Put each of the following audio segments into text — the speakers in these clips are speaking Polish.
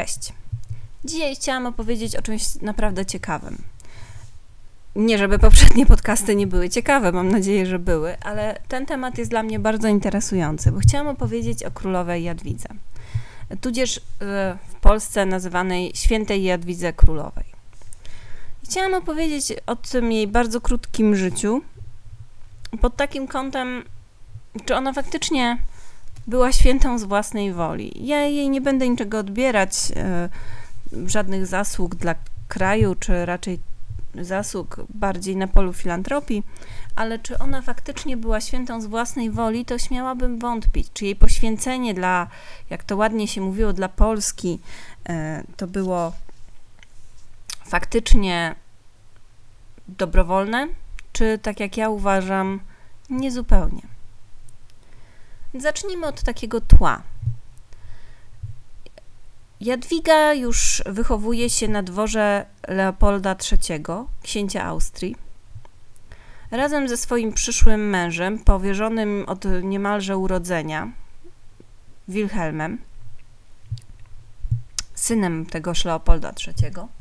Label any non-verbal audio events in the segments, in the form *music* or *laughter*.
Cześć. Dzisiaj chciałam opowiedzieć o czymś naprawdę ciekawym. Nie, żeby poprzednie podcasty nie były ciekawe, mam nadzieję, że były, ale ten temat jest dla mnie bardzo interesujący, bo chciałam opowiedzieć o królowej Jadwidze, tudzież e, w Polsce nazywanej świętej Jadwidze Królowej. Chciałam opowiedzieć o tym jej bardzo krótkim życiu, pod takim kątem, czy ona faktycznie była świętą z własnej woli. Ja jej nie będę niczego odbierać, e, żadnych zasług dla kraju, czy raczej zasług bardziej na polu filantropii, ale czy ona faktycznie była świętą z własnej woli, to śmiałabym wątpić. Czy jej poświęcenie dla, jak to ładnie się mówiło, dla Polski, e, to było faktycznie dobrowolne, czy tak jak ja uważam, niezupełnie. Zacznijmy od takiego tła. Jadwiga już wychowuje się na dworze Leopolda III, księcia Austrii. Razem ze swoim przyszłym mężem, powierzonym od niemalże urodzenia, Wilhelmem, synem tegoż Leopolda III,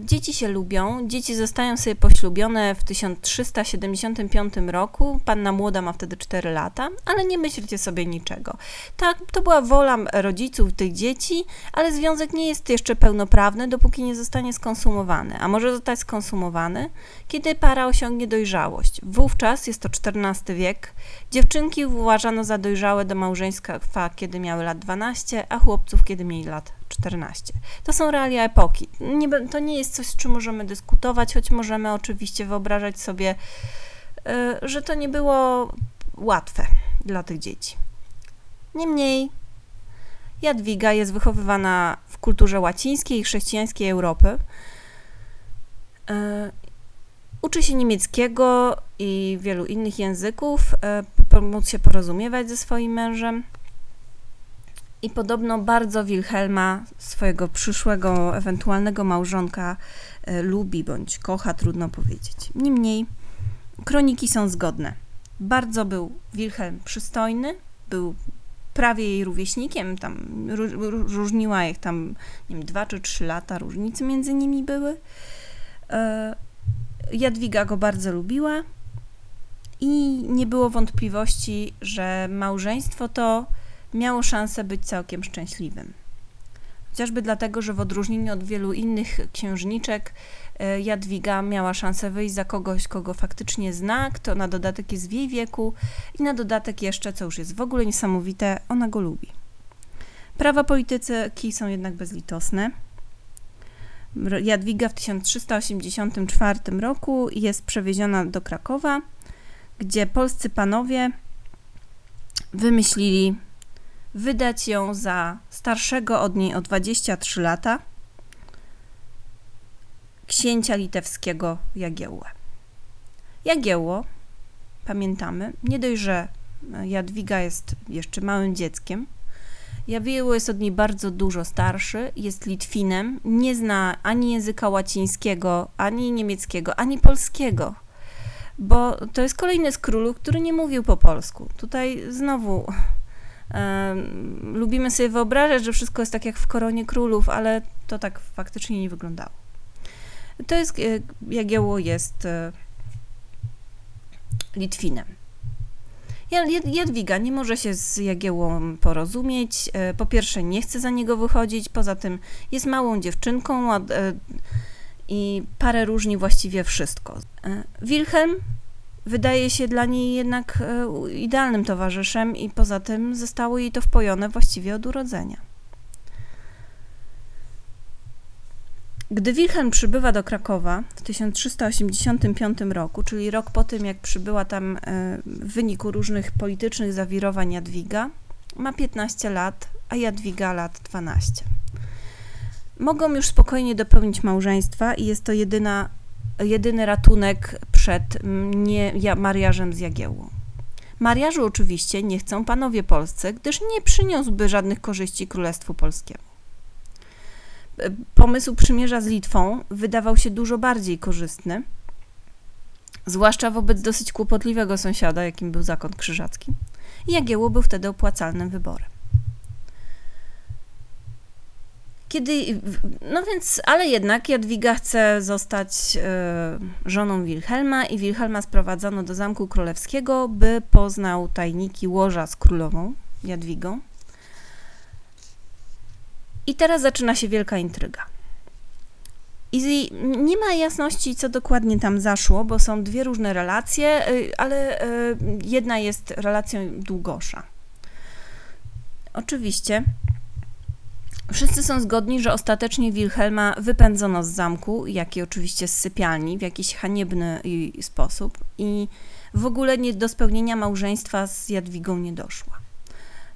dzieci się lubią, dzieci zostają sobie poślubione w 1375 roku. Panna młoda ma wtedy 4 lata, ale nie myślcie sobie niczego. Tak, to była wola rodziców tych dzieci, ale związek nie jest jeszcze pełnoprawny, dopóki nie zostanie skonsumowany. A może zostać skonsumowany, kiedy para osiągnie dojrzałość. Wówczas, jest to XIV wiek, dziewczynki uważano za dojrzałe do małżeństwa, kiedy miały lat 12, a chłopców, kiedy mieli lat 14. To są realia epoki. Nie, to nie jest coś, z czym możemy dyskutować, choć możemy oczywiście wyobrażać sobie, y, że to nie było łatwe dla tych dzieci. Niemniej Jadwiga jest wychowywana w kulturze łacińskiej i chrześcijańskiej Europy. Y, uczy się niemieckiego i wielu innych języków, by móc się porozumiewać ze swoim mężem i podobno bardzo Wilhelma, swojego przyszłego, ewentualnego małżonka, e, lubi bądź kocha, trudno powiedzieć. Niemniej kroniki są zgodne. Bardzo był Wilhelm przystojny, był prawie jej rówieśnikiem, tam różniła ich tam, nie wiem, dwa czy trzy lata różnicy między nimi były. E, Jadwiga go bardzo lubiła i nie było wątpliwości, że małżeństwo to miało szansę być całkiem szczęśliwym. Chociażby dlatego, że w odróżnieniu od wielu innych księżniczek, e, Jadwiga miała szansę wyjść za kogoś, kogo faktycznie zna, kto na dodatek jest w jej wieku i na dodatek jeszcze, co już jest w ogóle niesamowite, ona go lubi. Prawa polityki są jednak bezlitosne. Jadwiga w 1384 roku jest przewieziona do Krakowa, gdzie polscy panowie wymyślili wydać ją za starszego od niej o 23 lata księcia litewskiego Jagiełłę. Jagiełło, pamiętamy, nie dość, że Jadwiga jest jeszcze małym dzieckiem, Jagiełło jest od niej bardzo dużo starszy, jest Litwinem, nie zna ani języka łacińskiego, ani niemieckiego, ani polskiego bo to jest kolejny z królów, który nie mówił po polsku. Tutaj znowu lubimy sobie wyobrażać, że wszystko jest tak jak w koronie królów, ale to tak faktycznie nie wyglądało. To jest, e, Jagiełło jest e, Litwinem. Jadwiga nie może się z Jagiełą porozumieć. E, po pierwsze, nie chce za niego wychodzić, poza tym jest małą dziewczynką i parę różni właściwie wszystko. Wilhelm wydaje się dla niej jednak e, idealnym towarzyszem i poza tym zostało jej to wpojone właściwie od urodzenia. Gdy Wilhelm przybywa do Krakowa w 1385 roku, czyli rok po tym, jak przybyła tam e, w wyniku różnych politycznych zawirowań Jadwiga, ma 15 lat, a Jadwiga lat 12. Mogą już spokojnie dopełnić małżeństwa i jest to jedyna jedyny ratunek przed nie, mariażem z Jagiełłą. Mariażu oczywiście nie chcą panowie polscy, gdyż nie przyniósłby żadnych korzyści Królestwu Polskiemu. Pomysł przymierza z Litwą wydawał się dużo bardziej korzystny, zwłaszcza wobec dosyć kłopotliwego sąsiada, jakim był zakon krzyżacki. Jagiełło był wtedy opłacalnym wyborem. Kiedy, no więc, ale jednak Jadwiga chce zostać e, żoną Wilhelma i Wilhelma sprowadzono do Zamku Królewskiego, by poznał tajniki łoża z królową Jadwigą. I teraz zaczyna się wielka intryga. I nie ma jasności, co dokładnie tam zaszło, bo są dwie różne relacje, y, ale y, jedna jest relacją długosza. Oczywiście wszyscy są zgodni, że ostatecznie Wilhelma wypędzono z zamku, jak i oczywiście z sypialni, w jakiś haniebny y, sposób i w ogóle nie, do spełnienia małżeństwa z Jadwigą nie doszła.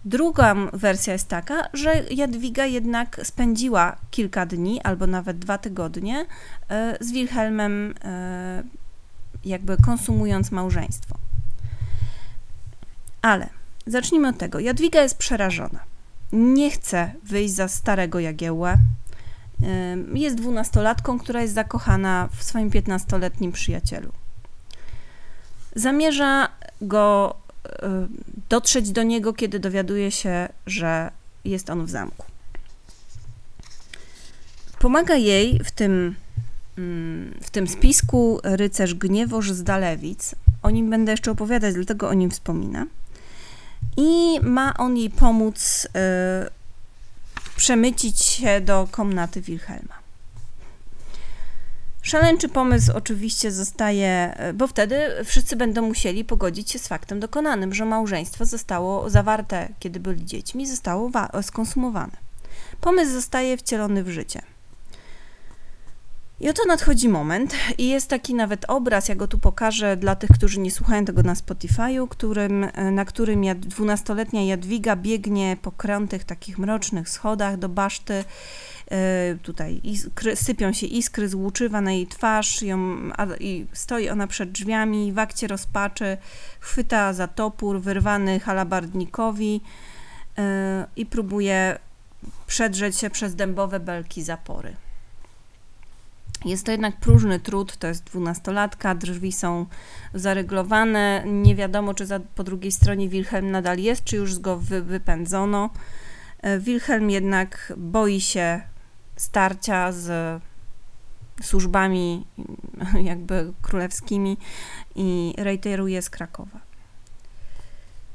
Druga wersja jest taka, że Jadwiga jednak spędziła kilka dni albo nawet dwa tygodnie e, z Wilhelmem, e, jakby konsumując małżeństwo. Ale zacznijmy od tego. Jadwiga jest przerażona. Nie chce wyjść za starego Jagiełłę. E, jest dwunastolatką, która jest zakochana w swoim piętnastoletnim przyjacielu. Zamierza go Y, dotrzeć do niego, kiedy dowiaduje się, że jest on w zamku. Pomaga jej w tym, mm, w tym spisku rycerz Gniewoż z Dalewic. O nim będę jeszcze opowiadać, dlatego o nim wspomina. I ma on jej pomóc y, przemycić się do komnaty Wilhelma. Szaleńczy pomysł oczywiście zostaje, bo wtedy wszyscy będą musieli pogodzić się z faktem dokonanym, że małżeństwo zostało zawarte, kiedy byli dziećmi, zostało skonsumowane. Pomysł zostaje wcielony w życie. I oto nadchodzi moment i jest taki nawet obraz, ja go tu pokażę dla tych, którzy nie słuchają tego na Spotify'u, którym, e, na którym dwunastoletnia Jadwiga biegnie po krętych, takich mrocznych schodach do baszty E, tutaj iskry, sypią się iskry z łuczywa na jej twarz ją, a, i stoi ona przed drzwiami w akcie rozpaczy, chwyta za topór wyrwany halabardnikowi yy, i próbuje przedrzeć się przez dębowe belki zapory. Jest to jednak próżny trud, to jest dwunastolatka, drzwi są zaryglowane, nie wiadomo, czy za, po drugiej stronie Wilhelm nadal jest, czy już go wy, wypędzono. E, Wilhelm jednak boi się starcia z służbami *laughs* jakby królewskimi i reiteruje z Krakowa.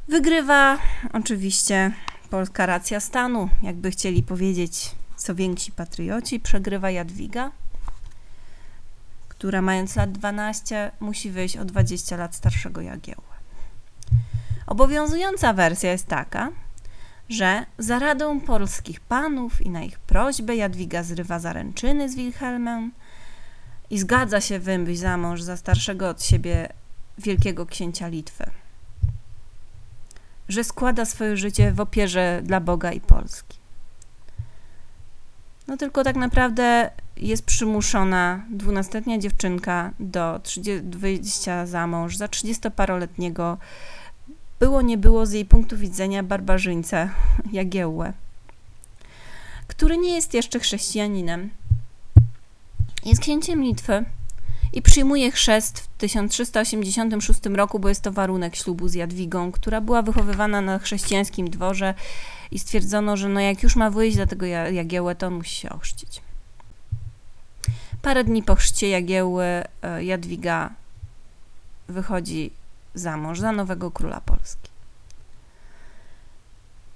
Wygrywa oczywiście polska racja stanu, jakby chcieli powiedzieć co więksi patrioci. Przegrywa Jadwiga, która mając lat 12 musi wyjść o 20 lat starszego Jagiełła. Obowiązująca wersja jest taka, że za radą polskich panów i na ich prośbę Jadwiga zrywa zaręczyny z Wilhelmem i zgadza się wyjść za mąż za starszego od siebie wielkiego księcia Litwy. Że składa swoje życie w opierze dla Boga i Polski. No tylko tak naprawdę jest przymuszona dwunastoletnia dziewczynka do 30, wyjścia za mąż za 30-paroletniego było nie było z jej punktu widzenia barbarzyńcę *laughs* Jagiełłę, który nie jest jeszcze chrześcijaninem. Jest księciem Litwy i przyjmuje chrzest w 1386 roku, bo jest to warunek ślubu z Jadwigą, która była wychowywana na chrześcijańskim dworze i stwierdzono, że no jak już ma wyjść za tego Jagiełłę, to on musi się ochrzcić. Parę dni po chrzcie Jagiełły e, Jadwiga wychodzi za mąż za nowego króla Polski.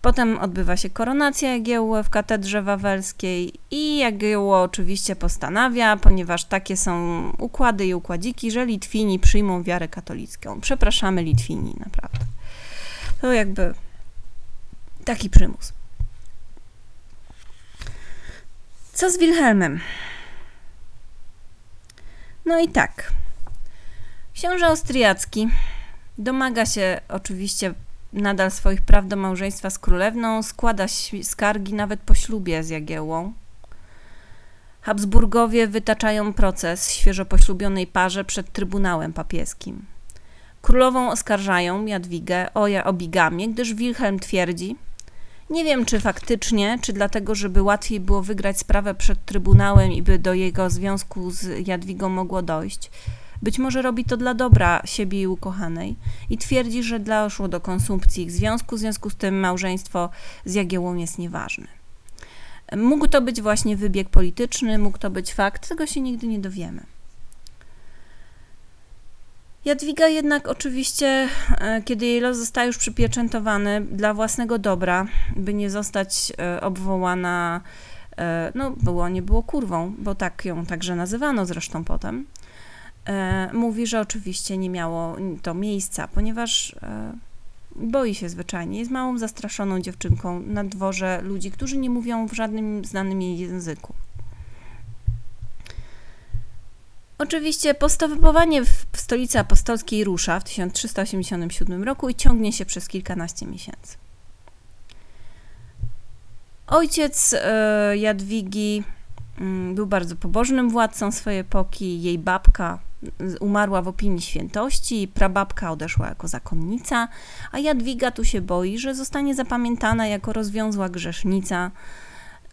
Potem odbywa się koronacja Jagiełły w katedrze wawelskiej i Jagiełło oczywiście postanawia, ponieważ takie są układy i układziki, że Litwini przyjmą wiarę katolicką. Przepraszamy Litwini, naprawdę. To jakby taki przymus. Co z Wilhelmem? No i tak. Książę austriacki Domaga się oczywiście nadal swoich praw do małżeństwa z królewną, składa skargi nawet po ślubie z Jagiełłą. Habsburgowie wytaczają proces świeżo poślubionej parze przed Trybunałem Papieskim. Królową oskarżają Jadwigę o obigamię, gdyż Wilhelm twierdzi, nie wiem czy faktycznie, czy dlatego, żeby łatwiej było wygrać sprawę przed Trybunałem i by do jego związku z Jadwigą mogło dojść, być może robi to dla dobra siebie i ukochanej i twierdzi, że doszło do konsumpcji ich związku, w związku z tym małżeństwo z Jagiełą jest nieważne. Mógł to być właśnie wybieg polityczny, mógł to być fakt, tego się nigdy nie dowiemy. Jadwiga jednak oczywiście, e, kiedy jej los został już przypieczętowany dla własnego dobra, by nie zostać e, obwołana, e, no było, nie było kurwą, bo tak ją także nazywano zresztą potem, mówi, że oczywiście nie miało to miejsca, ponieważ boi się zwyczajnie, jest małą zastraszoną dziewczynką na dworze ludzi, którzy nie mówią w żadnym znanym jej języku. Oczywiście postępowanie w stolicy apostolskiej rusza w 1387 roku i ciągnie się przez kilkanaście miesięcy. Ojciec e, Jadwigi mm, był bardzo pobożnym władcą swojej epoki. Jej babka umarła w opinii świętości, prababka odeszła jako zakonnica, a Jadwiga tu się boi, że zostanie zapamiętana jako rozwiązła grzesznica,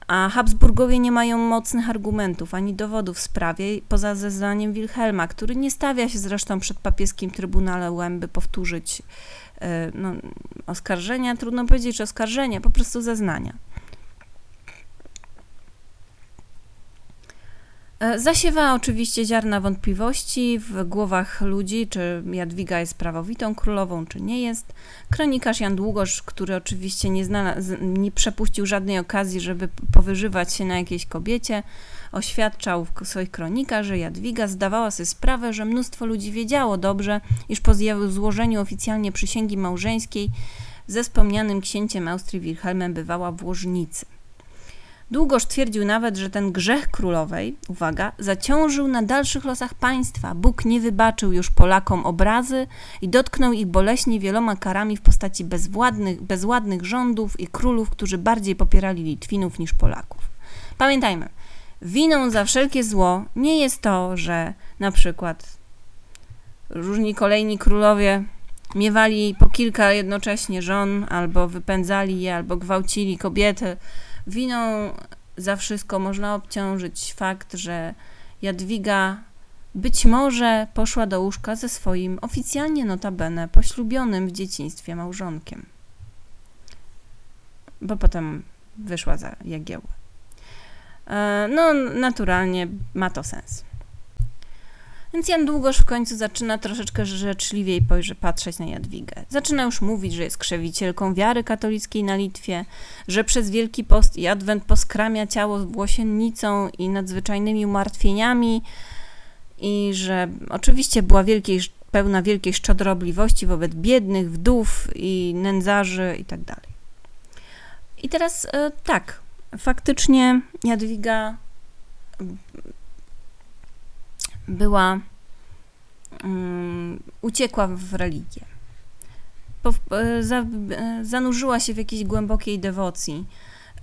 a Habsburgowie nie mają mocnych argumentów ani dowodów w sprawie, poza zeznaniem Wilhelma, który nie stawia się zresztą przed papieskim Trybunałem, by powtórzyć e, no, oskarżenia, trudno powiedzieć, że oskarżenia, po prostu zeznania. Zasiewa oczywiście ziarna wątpliwości w głowach ludzi, czy Jadwiga jest prawowitą królową, czy nie jest. Kronikarz Jan Długosz, który oczywiście nie, nie przepuścił żadnej okazji, żeby powyżywać się na jakiejś kobiecie, oświadczał w swoich kronikach, że Jadwiga zdawała sobie sprawę, że mnóstwo ludzi wiedziało dobrze, iż po złożeniu oficjalnie przysięgi małżeńskiej ze wspomnianym księciem Austrii Wilhelmem bywała w łożnicy. Długoż twierdził nawet, że ten grzech królowej, uwaga, zaciążył na dalszych losach państwa. Bóg nie wybaczył już Polakom obrazy i dotknął ich boleśnie wieloma karami w postaci bezwładnych, bezładnych rządów i królów, którzy bardziej popierali Litwinów niż Polaków. Pamiętajmy, winą za wszelkie zło nie jest to, że na przykład różni kolejni królowie miewali po kilka jednocześnie żon, albo wypędzali je, albo gwałcili kobiety, Winą za wszystko można obciążyć fakt, że Jadwiga być może poszła do łóżka ze swoim oficjalnie notabene poślubionym w dzieciństwie małżonkiem. Bo potem wyszła za Jagiełę. E, no, naturalnie ma to sens. Więc Jan Długosz w końcu zaczyna troszeczkę życzliwiej patrzeć na Jadwigę. Zaczyna już mówić, że jest krzewicielką wiary katolickiej na Litwie, że przez Wielki Post i Adwent poskramia ciało włosiennicą i nadzwyczajnymi umartwieniami i że oczywiście była wielkiej, pełna wielkiej szczodrobliwości wobec biednych, wdów i nędzarzy itd. Tak I teraz e, tak, faktycznie Jadwiga była, um, uciekła w religię. Po, e, za, e, zanurzyła się w jakiejś głębokiej dewocji,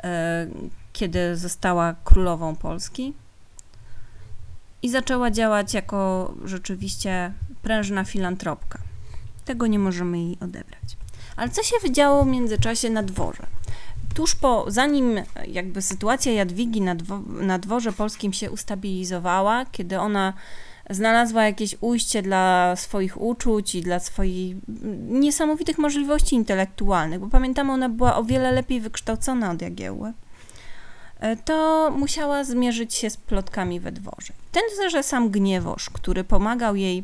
e, kiedy została królową Polski i zaczęła działać jako rzeczywiście prężna filantropka. Tego nie możemy jej odebrać. Ale co się wydziało w międzyczasie na dworze? Tuż po, zanim jakby sytuacja Jadwigi na, dwo, na dworze polskim się ustabilizowała, kiedy ona znalazła jakieś ujście dla swoich uczuć i dla swoich niesamowitych możliwości intelektualnych, bo pamiętam, ona była o wiele lepiej wykształcona od Jagiełły, e, to musiała zmierzyć się z plotkami we dworze. Ten że sam Gniewosz, który pomagał jej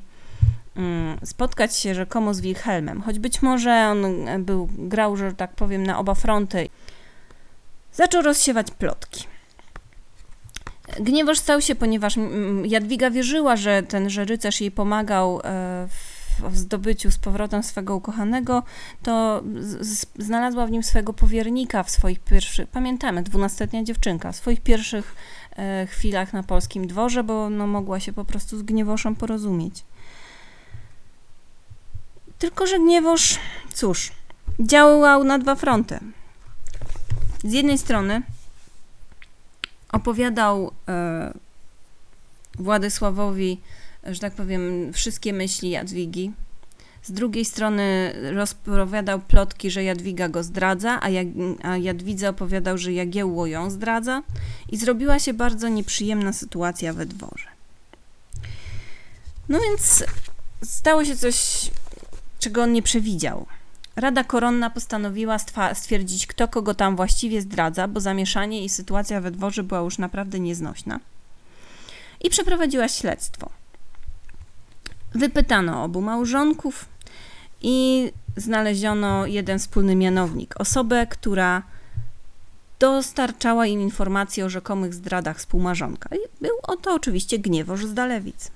mm, spotkać się rzekomo z Wilhelmem, choć być może on był, grał, że tak powiem, na oba fronty, zaczął rozsiewać plotki. Gniewoż stał się, ponieważ Jadwiga wierzyła, że ten rycerz jej pomagał e, w zdobyciu z powrotem swego ukochanego, to znalazła w nim swojego powiernika w swoich pierwszych, pamiętamy, dwunastoletnia dziewczynka, w swoich pierwszych e, chwilach na polskim dworze, bo no, mogła się po prostu z Gniewoszem porozumieć. Tylko, że Gniewosz, cóż, działał na dwa fronty. Z jednej strony opowiadał e, Władysławowi, że tak powiem, wszystkie myśli Jadwigi. Z drugiej strony rozpowiadał plotki, że Jadwiga go zdradza, a, Jak, a Jadwidze opowiadał, że Jagiełło ją zdradza i zrobiła się bardzo nieprzyjemna sytuacja we dworze. No więc stało się coś, czego on nie przewidział. Rada Koronna postanowiła stwierdzić, kto kogo tam właściwie zdradza, bo zamieszanie i sytuacja we dworze była już naprawdę nieznośna. I przeprowadziła śledztwo. Wypytano obu małżonków i znaleziono jeden wspólny mianownik osobę, która dostarczała im informacje o rzekomych zdradach współmarzonka. I był oto oczywiście Gniewoż z Dalewic.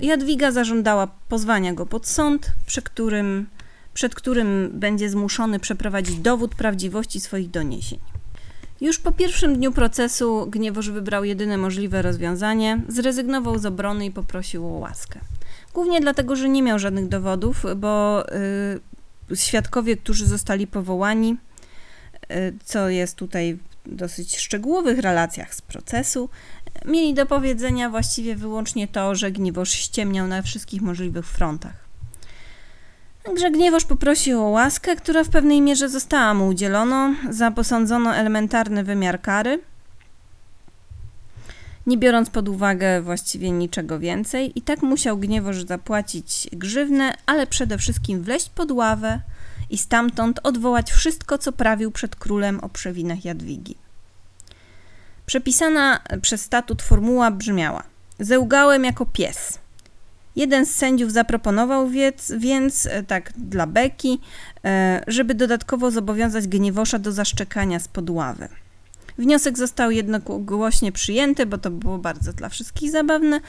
Jadwiga zażądała pozwania go pod sąd, przy którym, przed którym będzie zmuszony przeprowadzić dowód prawdziwości swoich doniesień. Już po pierwszym dniu procesu Gniewoż wybrał jedyne możliwe rozwiązanie, zrezygnował z obrony i poprosił o łaskę. Głównie dlatego, że nie miał żadnych dowodów, bo y, świadkowie, którzy zostali powołani, y, co jest tutaj w dosyć szczegółowych relacjach z procesu, mieli do powiedzenia właściwie wyłącznie to, że Gniewoż ściemniał na wszystkich możliwych frontach. Także Gniewoż poprosił o łaskę, która w pewnej mierze została mu udzielona. Za posądzono elementarny wymiar kary, nie biorąc pod uwagę właściwie niczego więcej. I tak musiał Gniewoż zapłacić grzywnę, ale przede wszystkim wleźć pod ławę i stamtąd odwołać wszystko, co prawił przed królem o przewinach Jadwigi. Przepisana przez statut formuła brzmiała: Zełgałem jako pies. Jeden z sędziów zaproponował więc, więc e, tak dla beki, e, żeby dodatkowo zobowiązać Gniewosza do zaszczekania spod ławy. Wniosek został jednogłośnie przyjęty, bo to było bardzo dla wszystkich zabawne.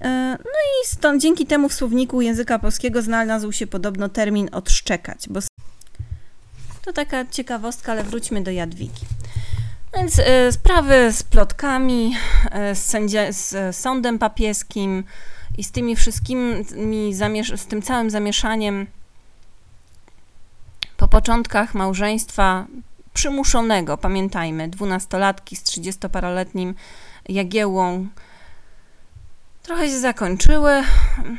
E, no i stąd dzięki temu w słowniku języka polskiego znalazł się podobno termin odszczekać, bo to taka ciekawostka, ale wróćmy do Jadwigi. Więc y, sprawy z plotkami, z, z sądem papieskim i z tymi wszystkimi, z tym całym zamieszaniem po początkach małżeństwa przymuszonego, pamiętajmy, dwunastolatki z trzydziestoparoletnim Jagiełą, trochę się zakończyły,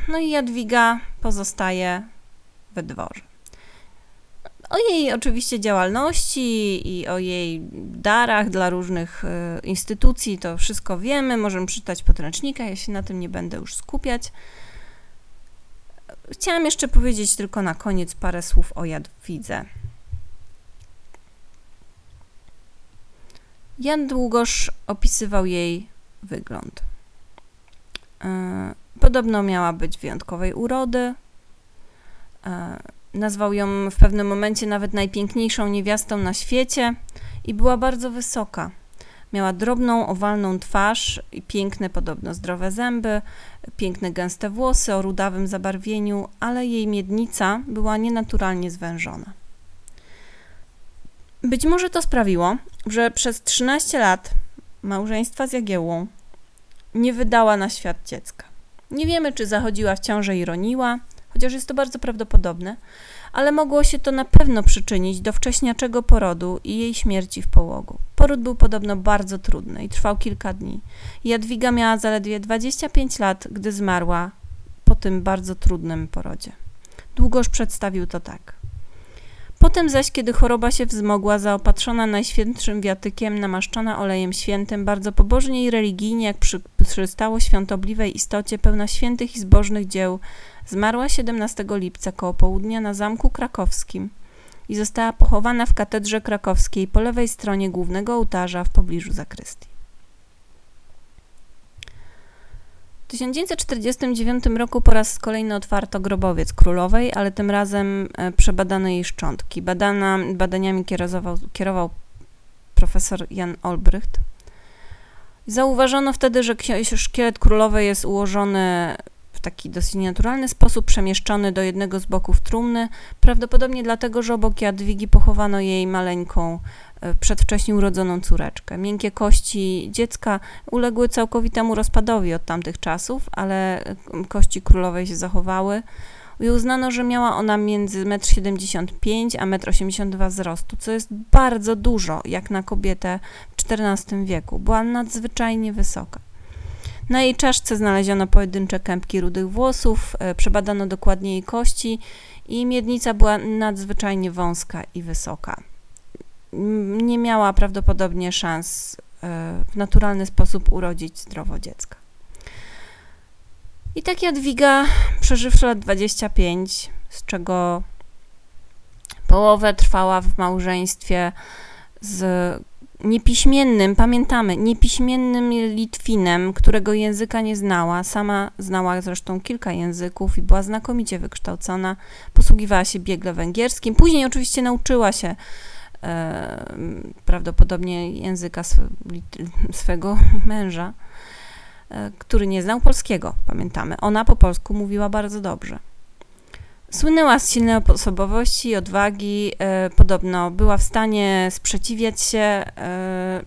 no i Jadwiga pozostaje we dworze. O jej oczywiście działalności i o jej darach dla różnych y, instytucji to wszystko wiemy, możemy przeczytać podręcznika, ja się na tym nie będę już skupiać. Chciałam jeszcze powiedzieć tylko na koniec parę słów o Jadwidze. Jan Długosz opisywał jej wygląd. Y, podobno miała być wyjątkowej urody. Nazwał ją w pewnym momencie nawet najpiękniejszą niewiastą na świecie i była bardzo wysoka. Miała drobną, owalną twarz i piękne, podobno zdrowe zęby, piękne, gęste włosy o rudawym zabarwieniu, ale jej miednica była nienaturalnie zwężona. Być może to sprawiło, że przez 13 lat małżeństwa z Jagiełłą nie wydała na świat dziecka. Nie wiemy, czy zachodziła w ciążę i roniła, chociaż jest to bardzo prawdopodobne, ale mogło się to na pewno przyczynić do wcześniaczego porodu i jej śmierci w połogu. Poród był podobno bardzo trudny i trwał kilka dni. Jadwiga miała zaledwie 25 lat, gdy zmarła po tym bardzo trudnym porodzie. Długoż przedstawił to tak. Potem zaś, kiedy choroba się wzmogła, zaopatrzona najświętszym wiatykiem, namaszczona olejem świętym, bardzo pobożnie i religijnie, jak przy, przystało świątobliwej istocie, pełna świętych i zbożnych dzieł, zmarła 17 lipca koło południa na Zamku Krakowskim i została pochowana w katedrze krakowskiej po lewej stronie głównego ołtarza w pobliżu zakrystii. W 1949 roku po raz kolejny otwarto grobowiec królowej, ale tym razem e, przebadano jej szczątki. Badana, badaniami kierował, kierował profesor Jan Olbrycht. Zauważono wtedy, że szkielet królowej jest ułożony w taki dosyć naturalny sposób, przemieszczony do jednego z boków trumny, prawdopodobnie dlatego, że obok Jadwigi pochowano jej maleńką przedwcześnie urodzoną córeczkę. Miękkie kości dziecka uległy całkowitemu rozpadowi od tamtych czasów, ale kości królowej się zachowały. I uznano, że miała ona między 1,75 m a 1,82 m wzrostu, co jest bardzo dużo, jak na kobietę w XIV wieku. Była nadzwyczajnie wysoka. Na jej czaszce znaleziono pojedyncze kępki rudych włosów, e, przebadano dokładnie jej kości i miednica była nadzwyczajnie wąska i wysoka nie miała prawdopodobnie szans e, w naturalny sposób urodzić zdrowo dziecka. I tak Jadwiga, przeżywszy lat 25, z czego Połowę trwała w małżeństwie z niepiśmiennym, pamiętamy, niepiśmiennym Litwinem, którego języka nie znała. Sama znała zresztą kilka języków i była znakomicie wykształcona. Posługiwała się biegle węgierskim. Później oczywiście nauczyła się prawdopodobnie języka sw *laughs* swego *laughs* męża, e, który nie znał polskiego, pamiętamy. Ona po polsku mówiła bardzo dobrze. Słynęła z silnej osobowości i odwagi. E, podobno była w stanie sprzeciwiać się e,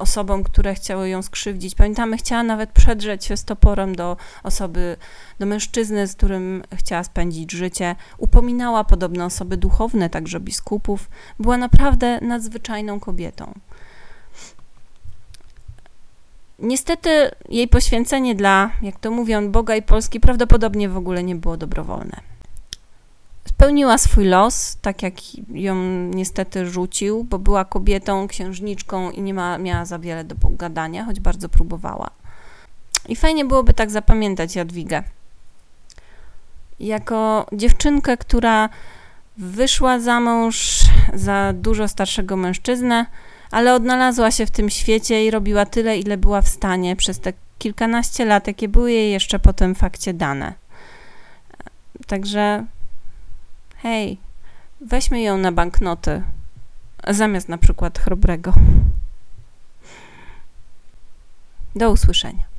osobom, które chciały ją skrzywdzić. Pamiętamy, chciała nawet przedrzeć się z toporem do osoby, do mężczyzny, z którym chciała spędzić życie. Upominała podobno osoby duchowne, także biskupów. Była naprawdę nadzwyczajną kobietą. Niestety jej poświęcenie dla, jak to mówią, Boga i Polski prawdopodobnie w ogóle nie było dobrowolne spełniła swój los, tak jak ją niestety rzucił, bo była kobietą, księżniczką i nie ma, miała za wiele do pogadania, choć bardzo próbowała. I fajnie byłoby tak zapamiętać Jadwigę. Jako dziewczynkę, która wyszła za mąż za dużo starszego mężczyznę, ale odnalazła się w tym świecie i robiła tyle, ile była w stanie przez te kilkanaście lat, jakie były jej jeszcze po tym fakcie dane. Także hej, weźmy ją na banknoty, zamiast na przykład chrobrego. Do usłyszenia.